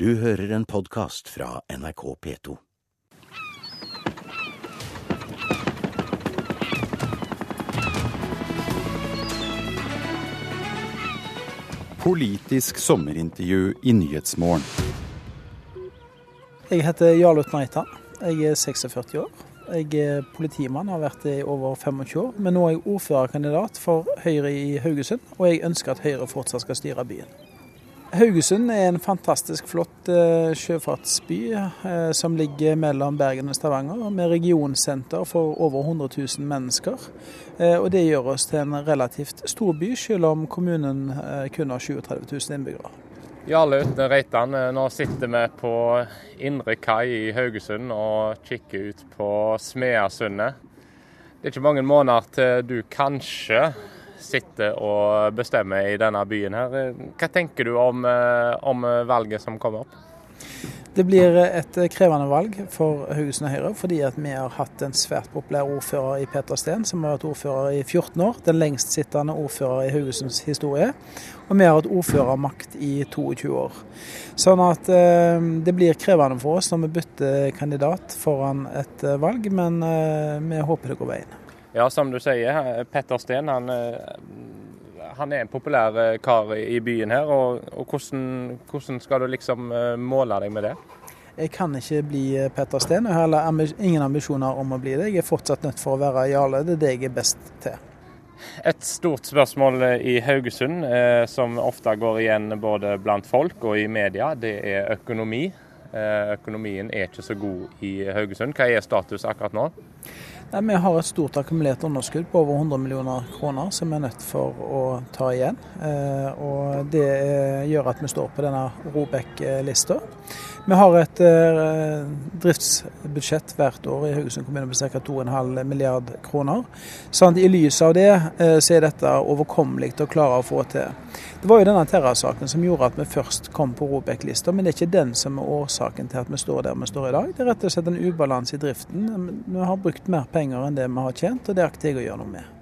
Du hører en podkast fra NRK P2. Politisk sommerintervju i Nyhetsmorgen. Jeg heter Jarl Utneitan. Jeg er 46 år. Jeg er politimann, har vært det i over 25 år. Men nå er jeg ordførerkandidat for Høyre i Haugesund, og jeg ønsker at Høyre fortsatt skal styre byen. Haugesund er en fantastisk flott eh, sjøfartsby eh, som ligger mellom Bergen og Stavanger, med regionsenter for over 100 000 mennesker. Eh, og Det gjør oss til en relativt stor by, selv om kommunen kun har 37 000 innbyggere. Jarle Utne Reitan, nå sitter vi på indre kai i Haugesund og kikker ut på Smeasundet. Det er ikke mange måneder til du kanskje sitter og bestemmer i denne byen her. Hva tenker du om, om valget som kommer opp? Det blir et krevende valg for Haugesund Høyre, fordi vi har hatt en svært populær ordfører i Peter Steen, som har vært ordfører i 14 år. Den lengstsittende ordfører i Haugesunds historie. Og vi har hatt ordførermakt i 22 år. Sånn at eh, det blir krevende for oss når vi bytter kandidat foran et valg, men eh, vi håper det går veien. Ja, som du sier, Petter Steen han han er en populær eh, kar i byen her. og, og hvordan, hvordan, skal du liksom eh, måle deg med det? Jeg kan ikke bli eh, Petter Steen, og jeg har ingen ambisjoner om å bli det. Jeg er fortsatt nødt for å være Jarle, det er det jeg er best til. Et stort spørsmål i Haugesund, eh, som ofte går igjen både blant folk og i media, det er økonomi. Eh, økonomien er ikke så god i Haugesund. Hva er status akkurat nå? Ja, vi har et stort akkumulert underskudd på over 100 millioner kroner som vi er nødt for å ta igjen. Eh, og Det gjør at vi står på denne Robek-lista. Vi har et eh, driftsbudsjett hvert år i Haugesund kommune på ca. 2,5 milliard kroner. Sånn I lys av det eh, så er dette overkommelig å klare å få til. Det var jo denne Terra-saken som gjorde at vi først kom på Robek-lista, men det er ikke den som er årsaken til at vi står der vi står i dag. Det er rett og slett en ubalanse i driften. Vi har brukt mer penger enn det vi har tjent, og det akter jeg å gjøre noe med.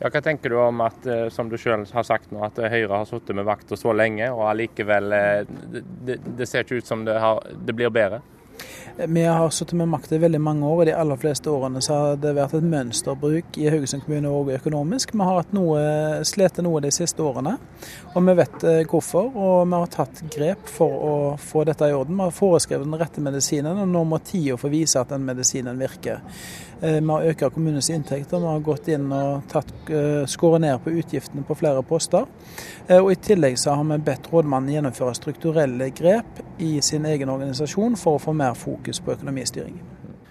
Ja, hva tenker du om at, eh, som du selv har sagt nå, at Høyre har sittet med vakta så lenge, og allikevel eh, det, det, ser ikke ut som det, har, det blir bedre? Vi har sittet med makt i veldig mange år, og de aller fleste årene så har det vært et mønsterbruk i Haugesund kommune òg økonomisk. Vi har hatt noe, slitt noe de siste årene, og vi vet eh, hvorfor. Og vi har tatt grep for å få dette i orden. Vi har foreskrevet den rette medisinen, og nå må tida få vise at den medisinen virker. Eh, vi har økt kommunens inntekter, vi har gått inn og tatt, eh, skåret ned på utgiftene på flere poster. Og I tillegg så har vi bedt rådmannen gjennomføre strukturelle grep i sin egen organisasjon for å få mer fokus på økonomistyring.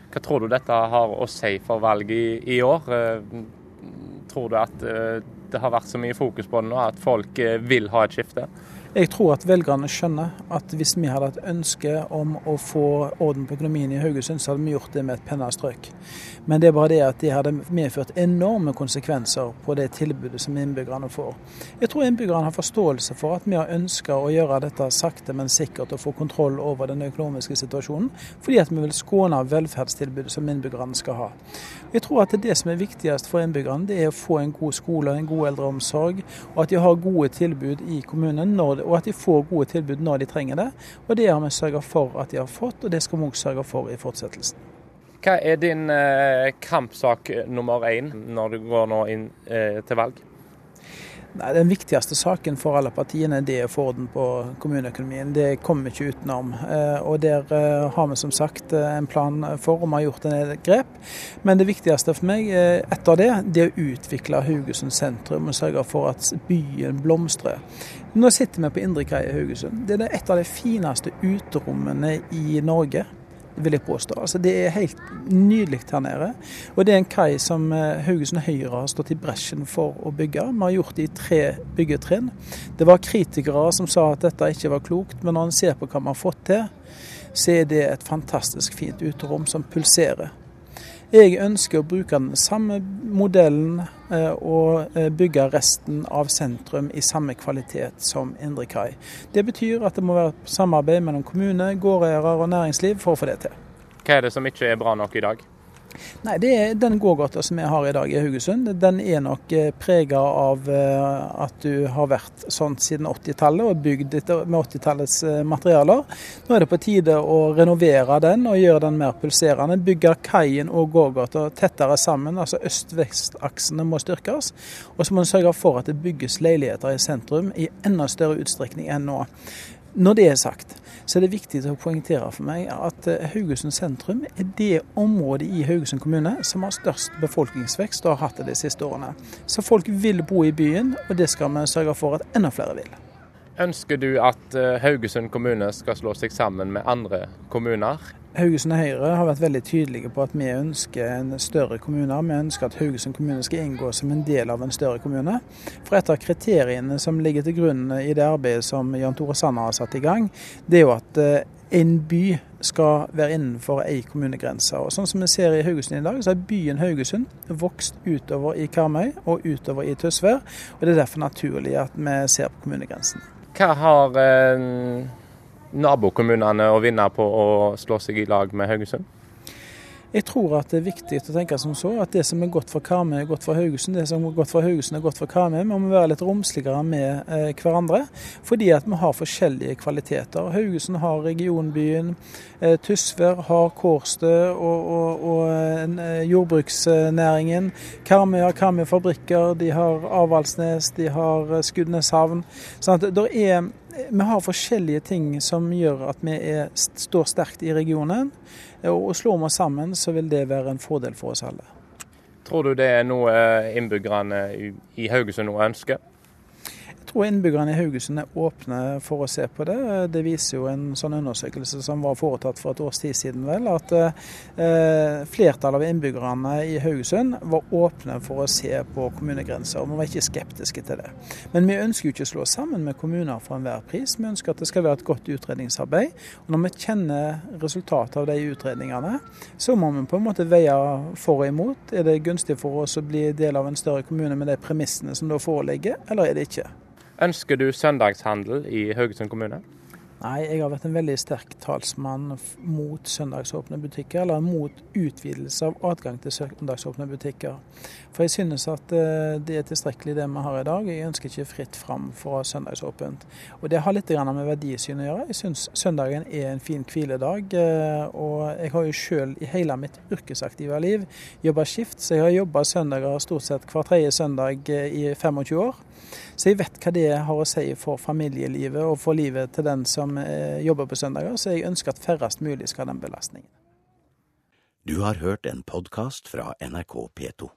Hva tror du dette har å si for valget i, i år? Eh, tror du at eh, det har vært så mye fokus på det nå at folk eh, vil ha et skifte? Jeg tror at velgerne skjønner at hvis vi hadde et ønske om å få orden på økonomien i Haugesund, så hadde vi gjort det med et pennestrøk. Men det er bare det at det hadde medført enorme konsekvenser på det tilbudet som innbyggerne får. Jeg tror innbyggerne har forståelse for at vi har ønska å gjøre dette sakte, men sikkert og få kontroll over den økonomiske situasjonen, fordi at vi vil skåne velferdstilbudet som innbyggerne skal ha. Jeg tror at det som er viktigst for innbyggerne, det er å få en god skole, en god eldreomsorg, og at de har gode tilbud i kommunen når og at de får gode tilbud når de trenger det. Og det har vi sørga for at de har fått, og det skal vi òg sørge for i fortsettelsen. Hva er din eh, kampsak nummer én når du går nå inn eh, til valg? Nei, Den viktigste saken for alle partiene det er å få orden på kommuneøkonomien. Det kommer vi ikke utenom. Eh, og Der eh, har vi som sagt eh, en plan for, og vi har gjort en grep. Men det viktigste for meg etter det, det er å utvikle Haugesund sentrum og sørge for at byen blomstrer. Nå sitter vi på Indre Kai i Haugesund. Det er et av de fineste uterommene i Norge vil jeg påstå. Altså, det er helt nydelig her nede. Og det er en kai som eh, Haugesund Høyre har stått i bresjen for å bygge. Vi har gjort det i tre byggetrinn. Det var kritikere som sa at dette ikke var klokt, men når en ser på hva vi har fått til, så er det et fantastisk fint uterom som pulserer. Jeg ønsker å bruke den samme modellen eh, og eh, bygge resten av sentrum i samme kvalitet som Indre Kai. Det betyr at det må være samarbeid mellom kommune, gårdeiere og næringsliv for å få det til. Hva er det som ikke er bra nok i dag? Nei, er Den gågata som vi har i dag i Haugesund, den er nok eh, prega av eh, at du har vært sånn siden 80-tallet og bygd med 80-tallets eh, materialer. Nå er det på tide å renovere den og gjøre den mer pulserende. Bygge kaien og gågata tettere sammen. altså Øst-vest-aksene må styrkes. Og så må en sørge for at det bygges leiligheter i sentrum i enda større utstrekning enn nå. Når det er sagt, så er det viktig å poengtere for meg at eh, Haugesund sentrum er det området i Haugesund kommune som har størst befolkningsvekst og har hatt det de siste årene. Så folk vil bo i byen, og det skal vi sørge for at enda flere vil. Ønsker du at eh, Haugesund kommune skal slå seg sammen med andre kommuner? Haugesund Høyre har vært veldig tydelige på at vi ønsker en større kommune. Vi ønsker at Haugesund kommune skal inngå som en del av en større kommune. For et av kriteriene som ligger til grunn i det arbeidet som Jan Tore Sanner har satt i gang, det er jo at eh, en by skal være innenfor ei kommunegrense. Og sånn som vi ser i Haugesund i dag, så har byen Haugesund vokst utover i Karmøy og utover i Tysvær. Og det er derfor naturlig at vi ser på kommunegrensen. Hva har eh nabokommunene å vinne på å slå seg i lag med Haugesund? Jeg tror at det er viktig å tenke som så, at det som er godt for Karmøy, er godt for Haugesund. Det som er godt for Haugesund, er godt for Karmøy. Vi må være litt romsligere med eh, hverandre, fordi at vi har forskjellige kvaliteter. Haugesund har regionbyen, eh, Tysvær har Kårstø og, og, og eh, jordbruksnæringen. Karmøy har Karmøy fabrikker, de har Avaldsnes, de har eh, Skudeneshavn. Sånn at det er vi har forskjellige ting som gjør at vi er, står sterkt i regionen. Og Slår vi oss sammen, så vil det være en fordel for oss alle. Tror du det er noe innbyggerne i Haugesund nå ønsker? Tror innbyggerne i Haugesund er åpne for å se på det. Det viser jo en sånn undersøkelse som var foretatt for et års tid siden, vel, at eh, flertallet av innbyggerne i Haugesund var åpne for å se på kommunegrenser. og Vi var ikke skeptiske til det. Men vi ønsker jo ikke å slå sammen med kommuner for enhver pris. Vi ønsker at det skal være et godt utredningsarbeid. Og når vi kjenner resultatet av de utredningene, så må vi på en måte veie for og imot. Er det gunstig for oss å bli del av en større kommune med de premissene som da foreligger, eller er det ikke? Ønsker du søndagshandel i Haugesund kommune? Nei, jeg har vært en veldig sterk talsmann mot søndagsåpne butikker, eller mot utvidelse av adgang til søndagsåpne butikker. For jeg synes at eh, det er tilstrekkelig det vi har i dag. Jeg ønsker ikke fritt fram for å ha søndagsåpent. Og det har litt med verdisyn å gjøre. Jeg synes søndagen er en fin hviledag. Eh, og jeg har jo sjøl i hele mitt yrkesaktive liv jobba skift, så jeg har jobba søndager stort sett hver tredje søndag eh, i 25 år. Så jeg vet hva det har å si for familielivet og for livet til den som eh, jobber på søndager, så jeg ønsker at færrest mulig skal ha den belastningen. Du har hørt en podkast fra NRK P2.